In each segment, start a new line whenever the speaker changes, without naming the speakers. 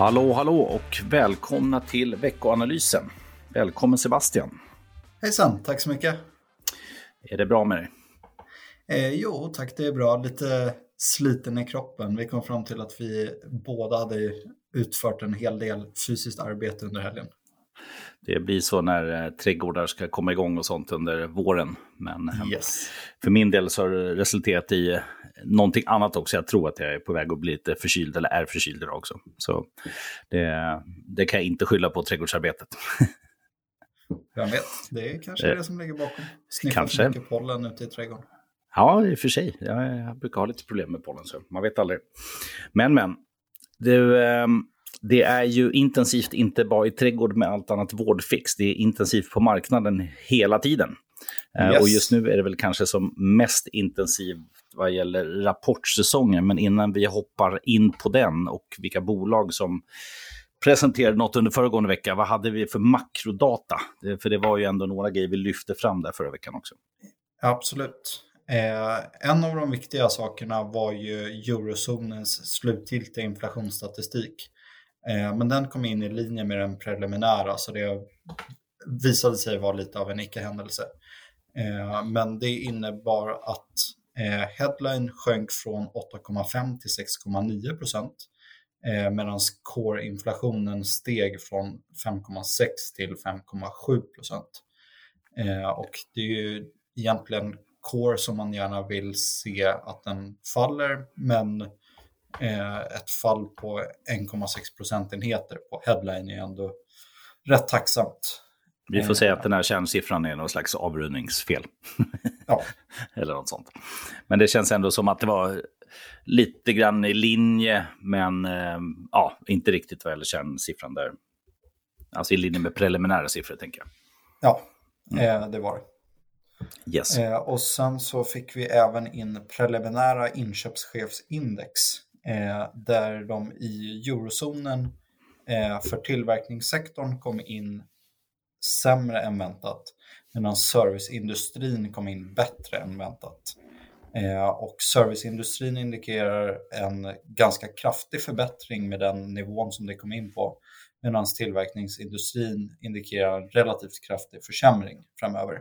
Hallå, hallå och välkomna till veckoanalysen. Välkommen Sebastian.
Hejsan, tack så mycket.
Är det bra med dig?
Eh, jo, tack det är bra. Lite sliten i kroppen. Vi kom fram till att vi båda hade utfört en hel del fysiskt arbete under helgen.
Det blir så när eh, trädgårdar ska komma igång och sånt under våren. Men eh,
Yes.
för min del så har det resulterat i eh, någonting annat också. Jag tror att jag är på väg att bli lite förkyld, eller är förkyld idag också. Så det, det kan jag inte skylla på trädgårdsarbetet.
Vem vet, det är kanske
Eh,
det som ligger bakom. Sniffar
kanske.
för mycket pollen ute i trädgården.
Ja, i och för sig. Jag, jag brukar ha lite problem med pollen, så man vet aldrig. Men, men. Du, ehm, det är ju intensivt inte bara i trädgård med allt annat vårdfix. Det är intensivt på marknaden hela tiden. Eh,
Yes.
Och just nu är det väl kanske som mest intensivt vad gäller rapportsäsongen. Men innan vi hoppar in på den och vilka bolag som presenterade något under föregående vecka, vad hade vi för makrodata? För det var ju ändå några grejer vi lyfte fram där förra veckan också.
Absolut. Eh, en av de viktiga sakerna var ju eurozonens slutgiltiga inflationsstatistik. Eh, men den kom in i linje med den preliminära så det visade sig vara lite av en icke-händelse. Eh, men det innebar att eh, headline sjönk från 8,5 till 6,9 procent. Medan core-inflationen steg från 5,6 till 5,7 procent. Och det är ju egentligen core som man gärna vill se att den faller, men ett fall på 1,6 procentenheter på headline är ändå rätt tacksamt.
Vi får
Eh,
säga att den här kärnsiffran är någon slags avrundningsfel.
Ja,
Eller något sånt. Men det känns ändå som att det var lite grann i linje, men eh, ja, inte riktigt vad gäller kärnsiffran där. Alltså i linje med preliminära siffror, tänker jag.
ja eh, det var det.
Yes.
Eh, och sen så fick vi även in preliminära inköpschefsindex eh, Eh, där de i eurozonen eh, för tillverkningssektorn kom in sämre än väntat medan serviceindustrin kom in bättre än väntat. Eh, och serviceindustrin indikerar en ganska kraftig förbättring med den nivån som det kom in på medan tillverkningsindustrin indikerar en relativt kraftig försämring framöver.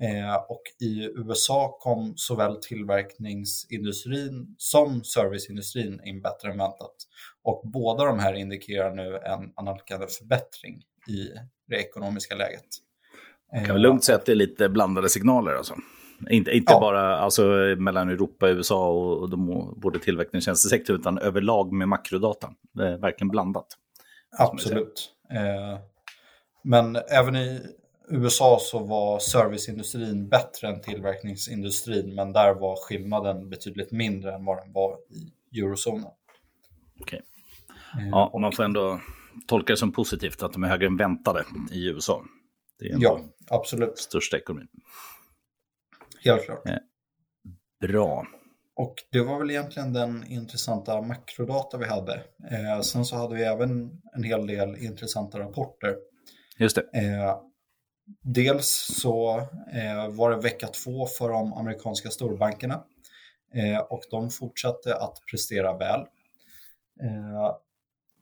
Eh, och i USA kom såväl tillverkningsindustrin som serviceindustrin in bättre än väntat. Och båda de här indikerar nu en analkande förbättring i det ekonomiska läget.
kan väl lugnt säga att det är lite blandade signaler alltså. Inte, inte
Ja.
bara alltså, mellan Europa, USA och, och de, både tillverkning och tjänstesektor, utan överlag med makrodata. Det är verkligen blandat.
Absolut. Eh, men även i USA så var serviceindustrin bättre än tillverkningsindustrin, men där var skillnaden betydligt mindre än vad den var i eurozonen.
Okej.
Eh,
Ja,
och-
man får ändå tolka det som positivt att de är högre än väntade i USA. Det är
ja, absolut.
största ekonomin.
Helt klart.
Bra.
Och det var väl egentligen den intressanta makrodata vi hade. Eh, sen så hade vi även en hel del intressanta rapporter.
Just det.
Eh, dels så eh, var det vecka två för de amerikanska storbankerna eh, och de fortsatte att prestera väl. Eh,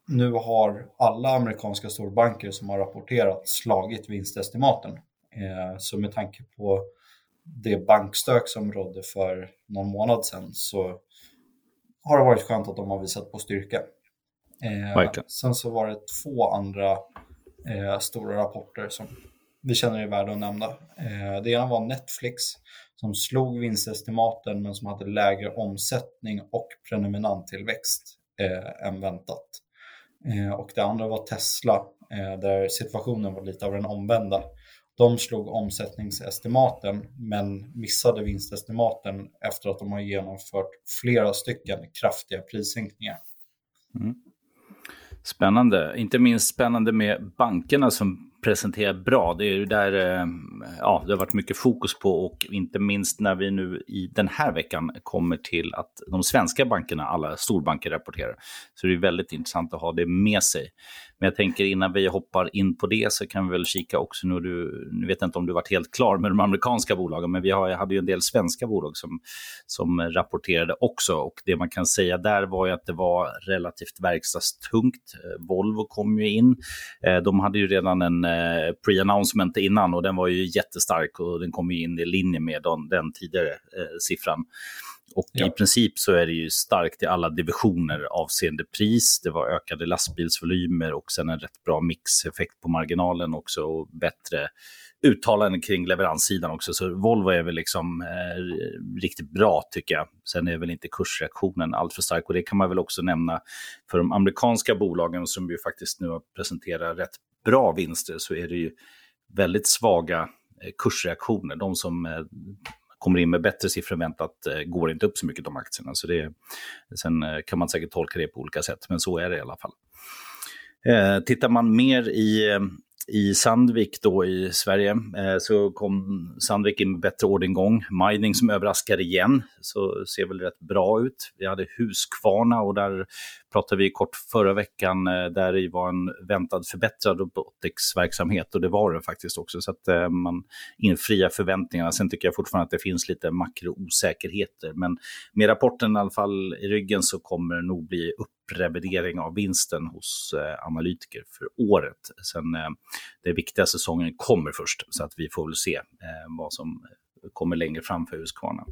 nu har alla amerikanska storbanker som har rapporterat slagit vinstestimaten. Eh, så med tanke på det bankstök som rådde för någon månad sedan så har det varit skönt att de har visat på styrka. Eh, sen så var det två andra eh, stora rapporter som vi känner är värda att nämna. Eh, det ena var Netflix som slog vinstestimaten men som hade lägre omsättning och prenumeranttillväxt eh, än väntat. Eh, och det andra var Tesla eh, där situationen var lite av den omvända. De slog omsättningsestimaten men missade vinstestimaten efter att de har genomfört flera stycken kraftiga prissänkningar. Mm.
Spännande. Inte minst spännande med bankerna som presentera bra. Det är ju där eh, ja, det har varit mycket fokus på och inte minst när vi nu i den här veckan kommer till att de svenska bankerna, alla storbanker rapporterar. Så det är väldigt intressant att ha det med sig. Men jag tänker innan vi hoppar in på det så kan vi väl kika också, nu, du, nu vet jag inte om du varit helt klar med de amerikanska bolagen, men vi har, hade ju en del svenska bolag som, som rapporterade också. Och det man kan säga där var ju att det var relativt verkstadstungt. Eh, Volvo kom ju in. Eh, de hade ju redan en eh, pre-announcement innan och den var ju jättestark och den kom ju in i linje med den, den tidigare siffran. Och ja. i princip så är det ju starkt i alla divisioner avseende pris. Det var ökade lastbilsvolymer och sen en rätt bra mixeffekt på marginalen också och bättre uttalanden kring leveranssidan också. Så Volvo är väl liksom eh, riktigt bra tycker jag. Sen är väl inte kursreaktionen alltför stark och det kan man väl också nämna för de amerikanska bolagen som ju faktiskt nu har presenterat rätt bra vinster så är det ju väldigt svaga eh, kursreaktioner. De som eh, kommer in med bättre siffror än väntat eh, går inte upp så mycket de aktierna. Så det, sen eh, kan man säkert tolka det på olika sätt, men så är det i alla fall. Eh, tittar man mer i eh, i Sandvik då i Sverige eh, så kom Sandvik in med bättre orderingång. Mining som överraskar igen, så ser väl rätt bra ut. Vi hade Husqvarna och där pratade vi kort förra veckan eh, där det var en väntad förbättrad robotics-verksamhet och det var det faktiskt också. Så att eh, man infriar förväntningarna. Sen tycker jag fortfarande att det finns lite makroosäkerheter. Men med rapporten i alla fall i ryggen så kommer det nog bli upp revidering av vinsten hos eh, analytiker för året. Sen eh, viktiga säsongen kommer först, så att vi får väl se eh, vad som kommer längre fram för Husqvarna.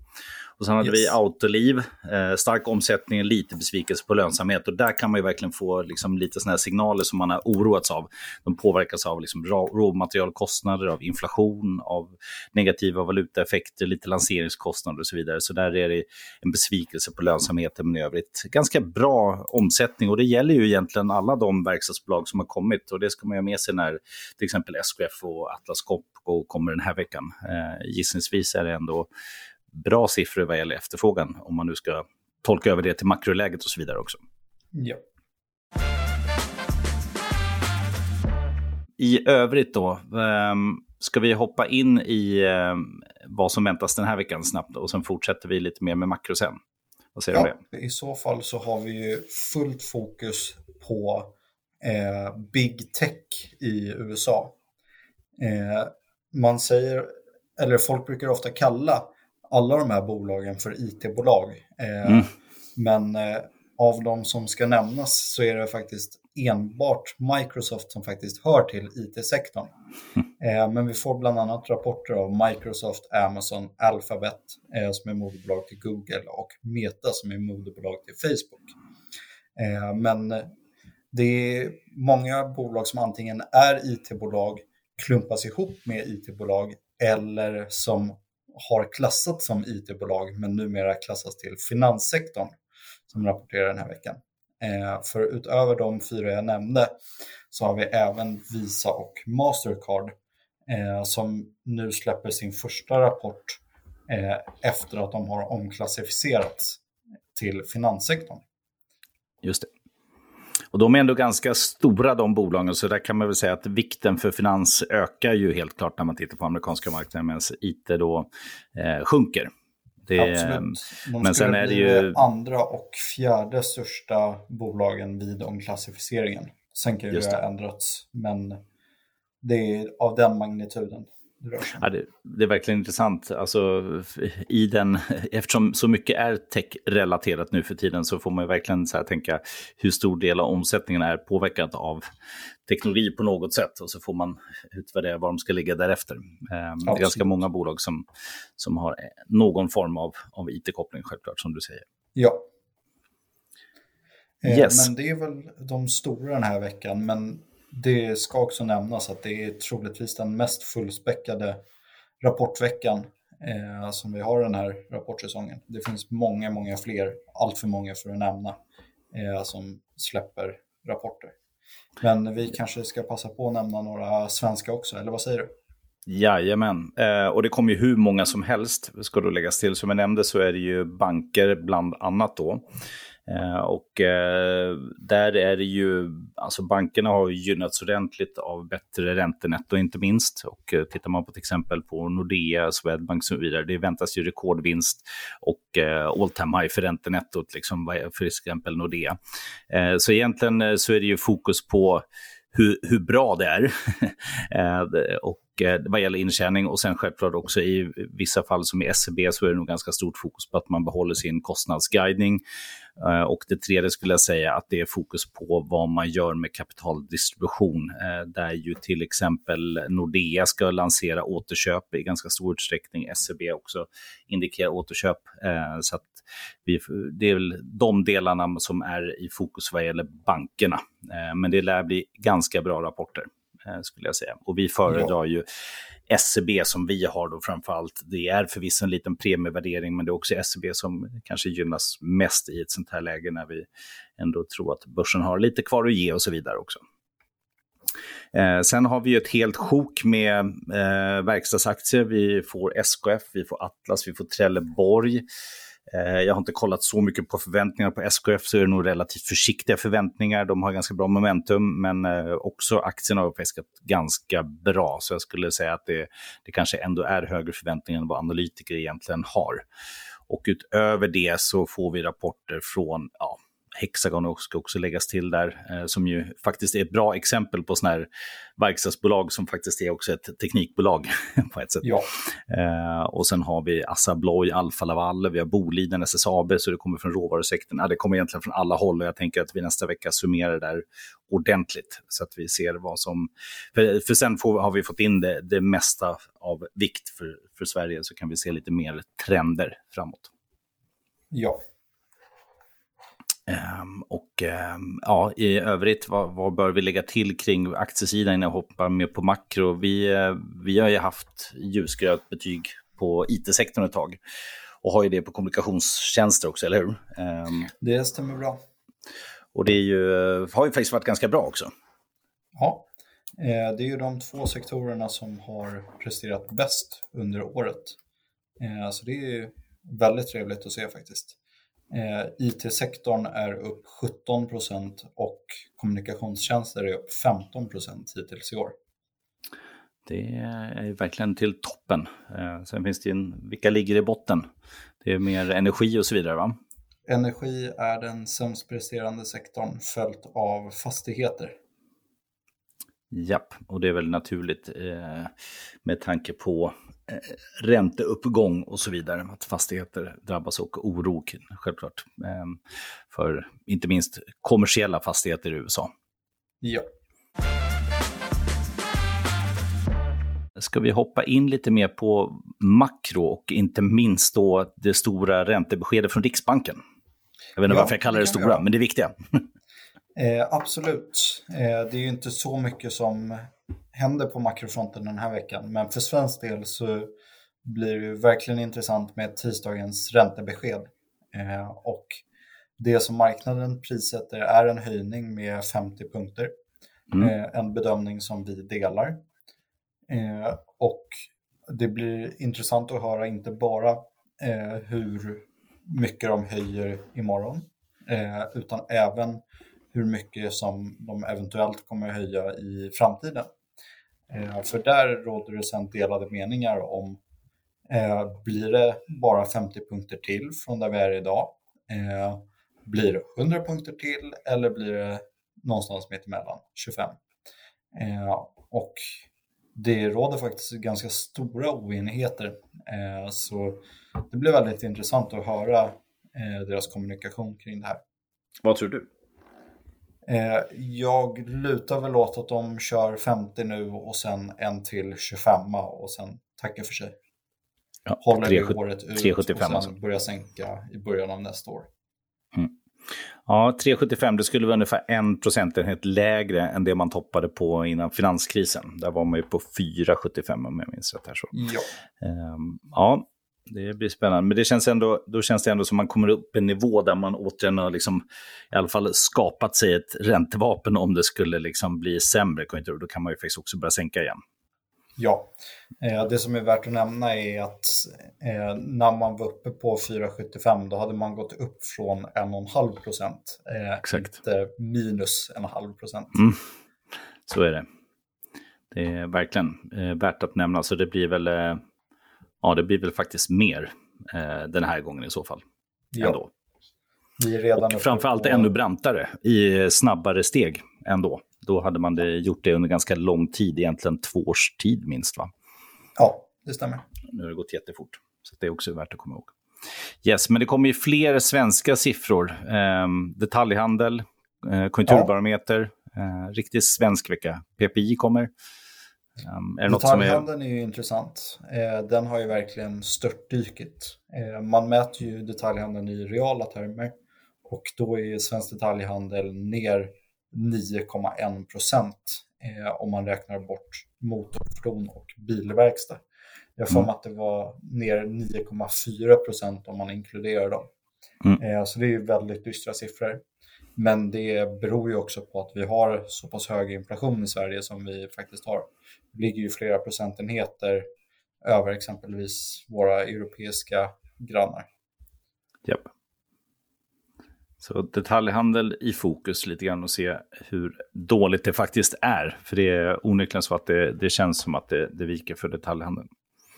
Och sen hade yes. vi Autoliv, eh, stark omsättning, lite besvikelse på lönsamhet. Och där kan man ju verkligen få liksom, lite såna signaler som man har oroats av. De påverkas av liksom, råmaterialkostnader, av inflation, av negativa valutaeffekter, lite lanseringskostnader och så vidare. Så där är det en besvikelse på lönsamheten, men i övrigt ganska bra omsättning. Och det gäller ju egentligen alla de verkstadsbolag som har kommit. Och det ska man ha med sig när till exempel SKF och Atlas Copco kommer den här veckan. Eh, gissningsvis är det ändå bra siffror vad gäller efterfrågan, om man nu ska tolka över det till makroläget och så vidare också.
Ja.
I övrigt då, ehm, ska vi hoppa in i ehm, vad som väntas den här veckan snabbt och sen fortsätter vi lite mer med makro sen? Vad säger ja,
du I så fall så har vi ju fullt fokus på eh, big tech i USA. Eh, man säger, eller folk brukar ofta kalla alla de här bolagen för it-bolag. Eh, mm. Men eh, av de som ska nämnas så är det faktiskt enbart Microsoft som faktiskt hör till it-sektorn. Mm. men vi får bland annat rapporter av Microsoft, Amazon, Alphabet som är moderbolag till Google och Meta som är moderbolag till Facebook. men det är många bolag som antingen är it-bolag, klumpas ihop med it-bolag eller som har klassats som it-bolag men numera klassas till finanssektorn som rapporterar den här veckan. Eh, för utöver de fyra jag nämnde så har vi även Visa och Mastercard eh, som nu släpper sin första rapport eh, efter att de har omklassificerats till finanssektorn.
Just det. Och de är ändå ganska stora de bolagen, så där kan man väl säga att vikten för finans ökar ju helt klart när man tittar på amerikanska marknaden, medan IT då eh, sjunker.
Det, Absolut. De men sen är det ju... andra och fjärde största bolagen vid omklassificeringen. Sen kan ju det ha ändrats, men det är av den magnituden.
Ja, det, det, är verkligen intressant. Alltså, i den, eftersom så mycket är tech-relaterat nu för tiden så får man verkligen så tänka hur stor del av omsättningen är påverkad av teknologi på något sätt och så får man utvärdera var de ska ligga därefter. Eh, det är ganska många bolag som, som har någon form av, av it-koppling, självklart, som du säger.
Ja. Eh, yes. Men det är väl de stora den här veckan, men det ska också nämnas att det är troligtvis den mest fullspäckade rapportveckan eh, alltså som vi har den här rapportsäsongen. Det finns många, många fler, allt för många för att nämna, eh, som släpper rapporter. Men vi kanske ska passa på att nämna några svenska också, eller vad säger du?
Jajamän, eh, och det kommer ju hur många som helst, ska då läggas till. Som jag nämnde så är det ju banker bland annat då. Eh, och eh, där är det ju, alltså bankerna har ju gynnats ordentligt av bättre räntenetto inte minst. Och eh, tittar man på till exempel på Nordea, Swedbank och så vidare, det väntas ju rekordvinst och eh, all time high för räntenettot, liksom, för exempel Nordea. Så egentligen så är det ju fokus på hur, hur bra det är. och Eh, vad gäller intjäning och sen självklart också i vissa fall som i SEB så är det nog ganska stort fokus på att man behåller sin kostnadsguidning. Eh, och det tredje skulle jag säga att det är fokus på vad man gör med kapitaldistribution. Eh, där ju till exempel Nordea ska lansera återköp i ganska stor utsträckning. SEB också indikerar återköp. Eh, så att vi, det är väl de delarna som är i fokus vad gäller bankerna. Eh, men det lär bli ganska bra rapporter. Eh, skulle jag säga. Och vi föredrar ja. ju SEB som vi har då framför allt. Det är förvisso en liten premievärdering, men det är också SEB som kanske gynnas mest i ett sånt här läge när vi ändå tror att börsen har lite kvar att ge och så vidare också. Eh, sen har vi ju ett helt sjok med eh, verkstadsaktier. Vi får SKF, vi får Atlas, vi får Trelleborg. Eh, jag har inte kollat så mycket på förväntningar på SKF, så är det nog relativt försiktiga förväntningar. De har ganska bra momentum, men eh, också aktien har fiskat ganska bra. Så jag skulle säga att det, det kanske ändå är högre förväntningar än vad analytiker egentligen har. Och utöver det så får vi rapporter från ja, Hexagon ska också läggas till där, eh, som ju faktiskt är ett bra exempel på sådana här verkstadsbolag som faktiskt är också ett teknikbolag på ett sätt.
Ja.
Eh, och sen har vi Assa Abloy, Alfa Laval, vi har Boliden, SSAB, så det kommer från råvarusektorn. Ja, det kommer egentligen från alla håll och jag tänker att vi nästa vecka summerar det där ordentligt så att vi ser vad som... För, för sen får, har vi fått in det, det mesta av vikt för, för Sverige så kan vi se lite mer trender framåt.
Ja,
Um, och um, ja, i övrigt, vad, vad, bör vi lägga till kring aktiesidan innan jag hoppar med på makro? Vi, uh, vi har ju haft ljusgrönt betyg på it-sektorn ett tag och har ju det på kommunikationstjänster också, eller hur? Um,
det stämmer bra.
Och det ju, har ju faktiskt varit ganska bra också.
Ja, eh, det är ju de två sektorerna som har presterat bäst under året. Eh, så det är ju väldigt trevligt att se faktiskt. Eh, IT-sektorn är upp 17 procent och kommunikationstjänster är upp 15 procent hittills i år.
Det är verkligen till toppen. Eh, sen finns det en, vilka ligger i botten? Det är mer energi och så vidare va?
Energi är den sämst presterande sektorn följt av fastigheter.
Japp, och det är väl naturligt eh, med tanke på ränteuppgång och så vidare. Att fastigheter drabbas och oro självklart. Ehm, för inte minst kommersiella fastigheter i USA.
Ja.
Ska vi hoppa in lite mer på makro och inte minst då det stora räntebeskedet från Riksbanken? Jag vet inte ja, varför jag kallar det, det stora, men det är viktiga.
Eh, absolut. Eh, det är ju inte så mycket som händer på makrofronten den här veckan. Men för svensk del så blir det verkligen intressant med tisdagens räntebesked. Eh, och det som marknaden prissätter är en höjning med 50 punkter. Mm. Eh, en bedömning som vi delar. Eh, och det blir intressant att höra inte bara hur mycket de höjer imorgon, utan även hur mycket som de eventuellt kommer att höja i framtiden. Eh, för där råder det sedan delade meningar om eh, blir det bara 50 punkter till från där vi är idag? Eh, blir det 100 punkter till eller blir det någonstans mitt emellan, 25? Eh, och det råder faktiskt ganska stora oenigheter. Eh, så det blir väldigt intressant att höra eh, deras kommunikation kring det här.
Vad tror du?
Eh, jag lutar väl åt att de kör 50 nu och sen en till 25 och sen tackar för sig. Ja, Håller 3, det året ut 375 och sen alltså. börjar sänka i början av nästa år.
Mm. Ja, 3,75 det skulle vara ungefär en procentenhet lägre än det man toppade på innan finanskrisen. Där var man ju på 4,75 om jag minns rätt. Här så.
Ja.
Um, ja, det blir spännande. Men det känns ändå, då känns det ändå som man kommer upp en nivå där man återigen har liksom, i alla fall skapat sig ett räntevapen om det skulle liksom bli sämre konjunktur. Då kan man ju faktiskt också börja sänka igen.
Ja, eh, det som är värt att nämna är att eh, när man var uppe på 4,75 då hade man gått upp från 1,5 procent. Eh, Exakt. Inte minus 1,5 procent. Mm.
Så är det. Det är verkligen värt att nämna. Så det blir väl, ja, det blir väl faktiskt mer den här gången i så fall. Ja. Ändå. Vi är redan och framförallt på... ännu brantare i snabbare steg ändå. Då hade man det, gjort det under ganska lång tid, egentligen två års tid minst va?
Ja, det stämmer.
Nu har det gått jättefort, så det är också värt att komma ihåg. Yes, men det kommer ju fler svenska siffror. Eh, detaljhandel, eh, konjunkturbarometer, eh, riktigt svensk vecka. PPI kommer.
Um, är Detaljhandeln är... är ju intressant. Eh, den har ju verkligen störtdykit. Eh, man mäter ju detaljhandeln i reala termer och då är svensk detaljhandel ner 9,1 procent eh, om man räknar bort motorfordon och bilverkstad. Jag får mm. att det var ner 9,4 procent om man inkluderar dem. Mm. Så det är väldigt dystra siffror. Men det beror ju också på att vi har så pass hög inflation i Sverige som vi faktiskt har. Det ligger ju flera procentenheter över exempelvis våra europeiska grannar.
Yep. Så detaljhandel i fokus lite grann och se hur dåligt det faktiskt är. För det är onekligen så att det, det känns som att det, det viker för detaljhandeln.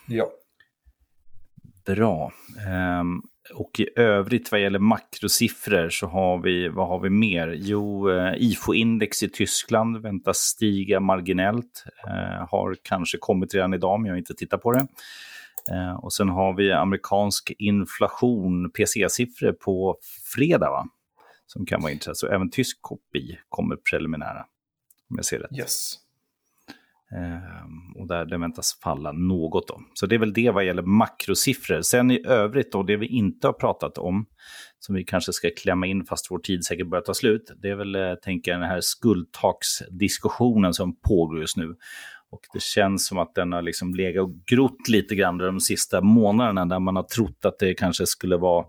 Ja.
Bra. Um, ehm, och i övrigt vad gäller makrosiffror så har vi, vad har vi mer? Jo, eh, IFO-index i Tyskland väntas stiga marginellt. Eh, har kanske kommit redan idag, men jag har inte tittat på det. Eh, och sen har vi amerikansk inflation, PCA-siffror på fredag, va? som kan vara intressant. Så även tysk kopi kommer preliminära, om jag ser rätt.
Yes.
Ehm, och där det väntas falla något. Då. Så det är väl det vad gäller makrosiffror. Sen i övrigt då, det vi inte har pratat om, som vi kanske ska klämma in fast vår tid säkert börjar ta slut, det är väl, tänka tänker jag, den här skuldtaksdiskussionen som pågår just nu. Och det känns som att den har liksom legat och grott lite grann de sista månaderna där man har trott att det kanske skulle vara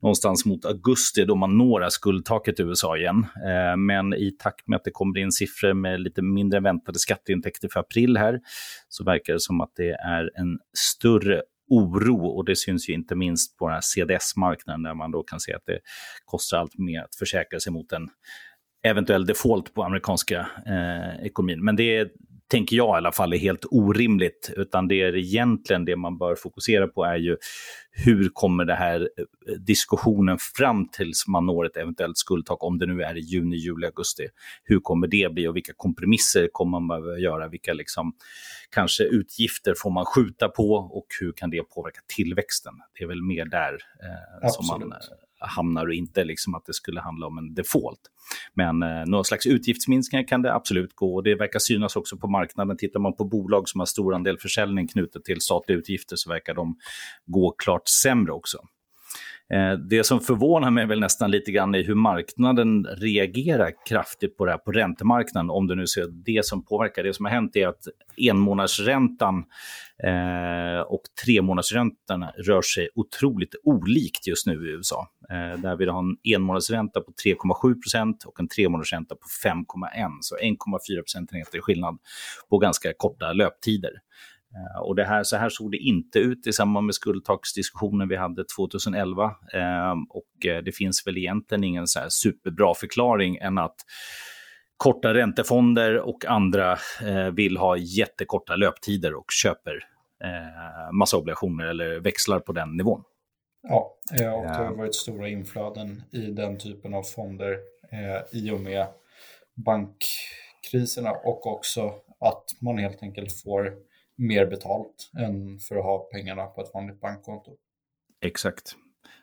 någonstans mot augusti då man når det skuldtaket i USA igen. Eh, men i takt med att det kommer in siffror med lite mindre väntade skatteintäkter för april här så verkar det som att det är en större oro och det syns ju inte minst på den här CDS-marknaden där man då kan se att det kostar allt mer att försäkra sig mot en eventuell default på amerikanska eh, ekonomin. Men det är tänker jag i alla fall, är helt orimligt. Utan det är egentligen det man bör fokusera på är ju hur kommer det här eh, diskussionen fram tills man når ett eventuellt skuldtak, om det nu är i juni, juli, augusti. Hur kommer det bli och vilka kompromisser kommer man behöva göra? Vilka liksom, kanske utgifter får man skjuta på och hur kan det påverka tillväxten? Det är väl mer där eh, som man eh, hamnar och inte liksom att det skulle handla om en default. Men eh, någon slags utgiftsminskningar kan det absolut gå och det verkar synas också på marknaden. Tittar man på bolag som har stor andel försäljning knutet till statliga utgifter så verkar de gå klart sämre också. Eh, det som förvånar mig väl nästan lite grann är hur marknaden reagerar kraftigt på det här på räntemarknaden. Om du nu ser det som påverkar. Det som har hänt är att enmånadsräntan eh, och tremånadsräntan rör sig otroligt olikt just nu i USA. Eh, där vi har en enmånadsränta på 3,7 och en tremånadersränta på 5,1. Så 1,4 procentenheter i skillnad på ganska korta löptider. Eh, och det här, så här såg det inte ut i samband med skuldtaksdiskussionen vi hade 2011. Ehm, och eh, det finns väl egentligen ingen så superbra förklaring än att korta räntefonder och andra eh, vill ha jättekorta löptider och köper massa obligationer eller växlar på den nivån.
Ja, och det har varit stora inflöden i den typen av fonder i och med bankkriserna och också att man helt enkelt får mer betalt än för att ha pengarna på ett vanligt bankkonto.
Exakt,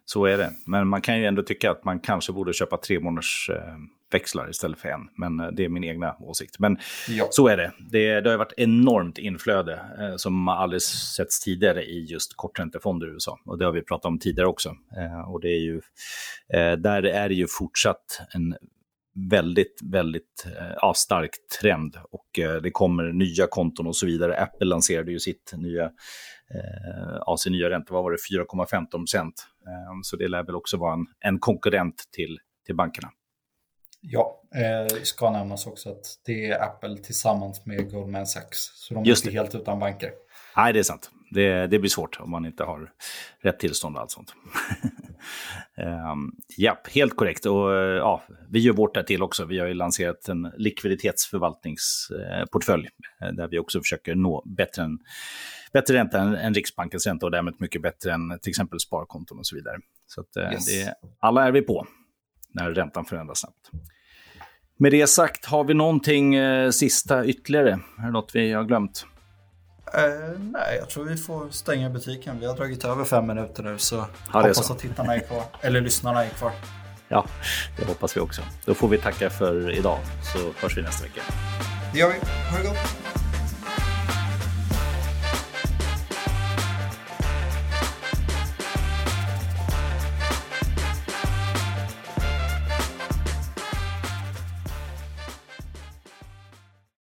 så är det. Men man kan ju ändå tycka att man kanske borde köpa tre månaders eh, växlar istället för en. Men eh, det är min egna åsikt. Men ja. så är det. det. Det har varit enormt inflöde eh, som aldrig setts tidigare i just korträntefonder i USA. Och det har vi pratat om tidigare också. Eh, och det är ju, eh, där är det ju fortsatt en väldigt, väldigt eh, ja, stark trend och eh, det kommer nya konton och så vidare. Apple lanserade ju sitt nya, eh, ja, sin nya ränta, vad var det, 4,15 procent. Eh, så det lär väl också vara en, en konkurrent till, till bankerna.
Ja, eh, ska nämnas också att det är Apple tillsammans med Goldman Sachs. Så de är Just inte det. helt utan banker.
Nej, det är sant. Det, det blir svårt om man inte har rätt tillstånd och allt sånt. um, ja, helt korrekt. Och ja, vi gör vårt där till också. Vi har ju lanserat en likviditetsförvaltningsportfölj eh, där vi också försöker nå bättre, än, bättre ränta än, än Riksbankens ränta och därmed mycket bättre än till exempel sparkonton och så vidare. Så att, eh, yes. det, alla är vi på när räntan förändras snabbt. Med det sagt, har vi någonting eh, sista ytterligare? Är det något vi har glömt?
Uh, nej, jag tror vi får stänga butiken. Vi har dragit över fem minuter nu så ja, hoppas så. att tittarna är kvar. Eller lyssnarna är kvar.
Ja, det hoppas vi också. Då får vi tacka för idag så hörs vi nästa vecka.
Det gör vi. Ha det gott.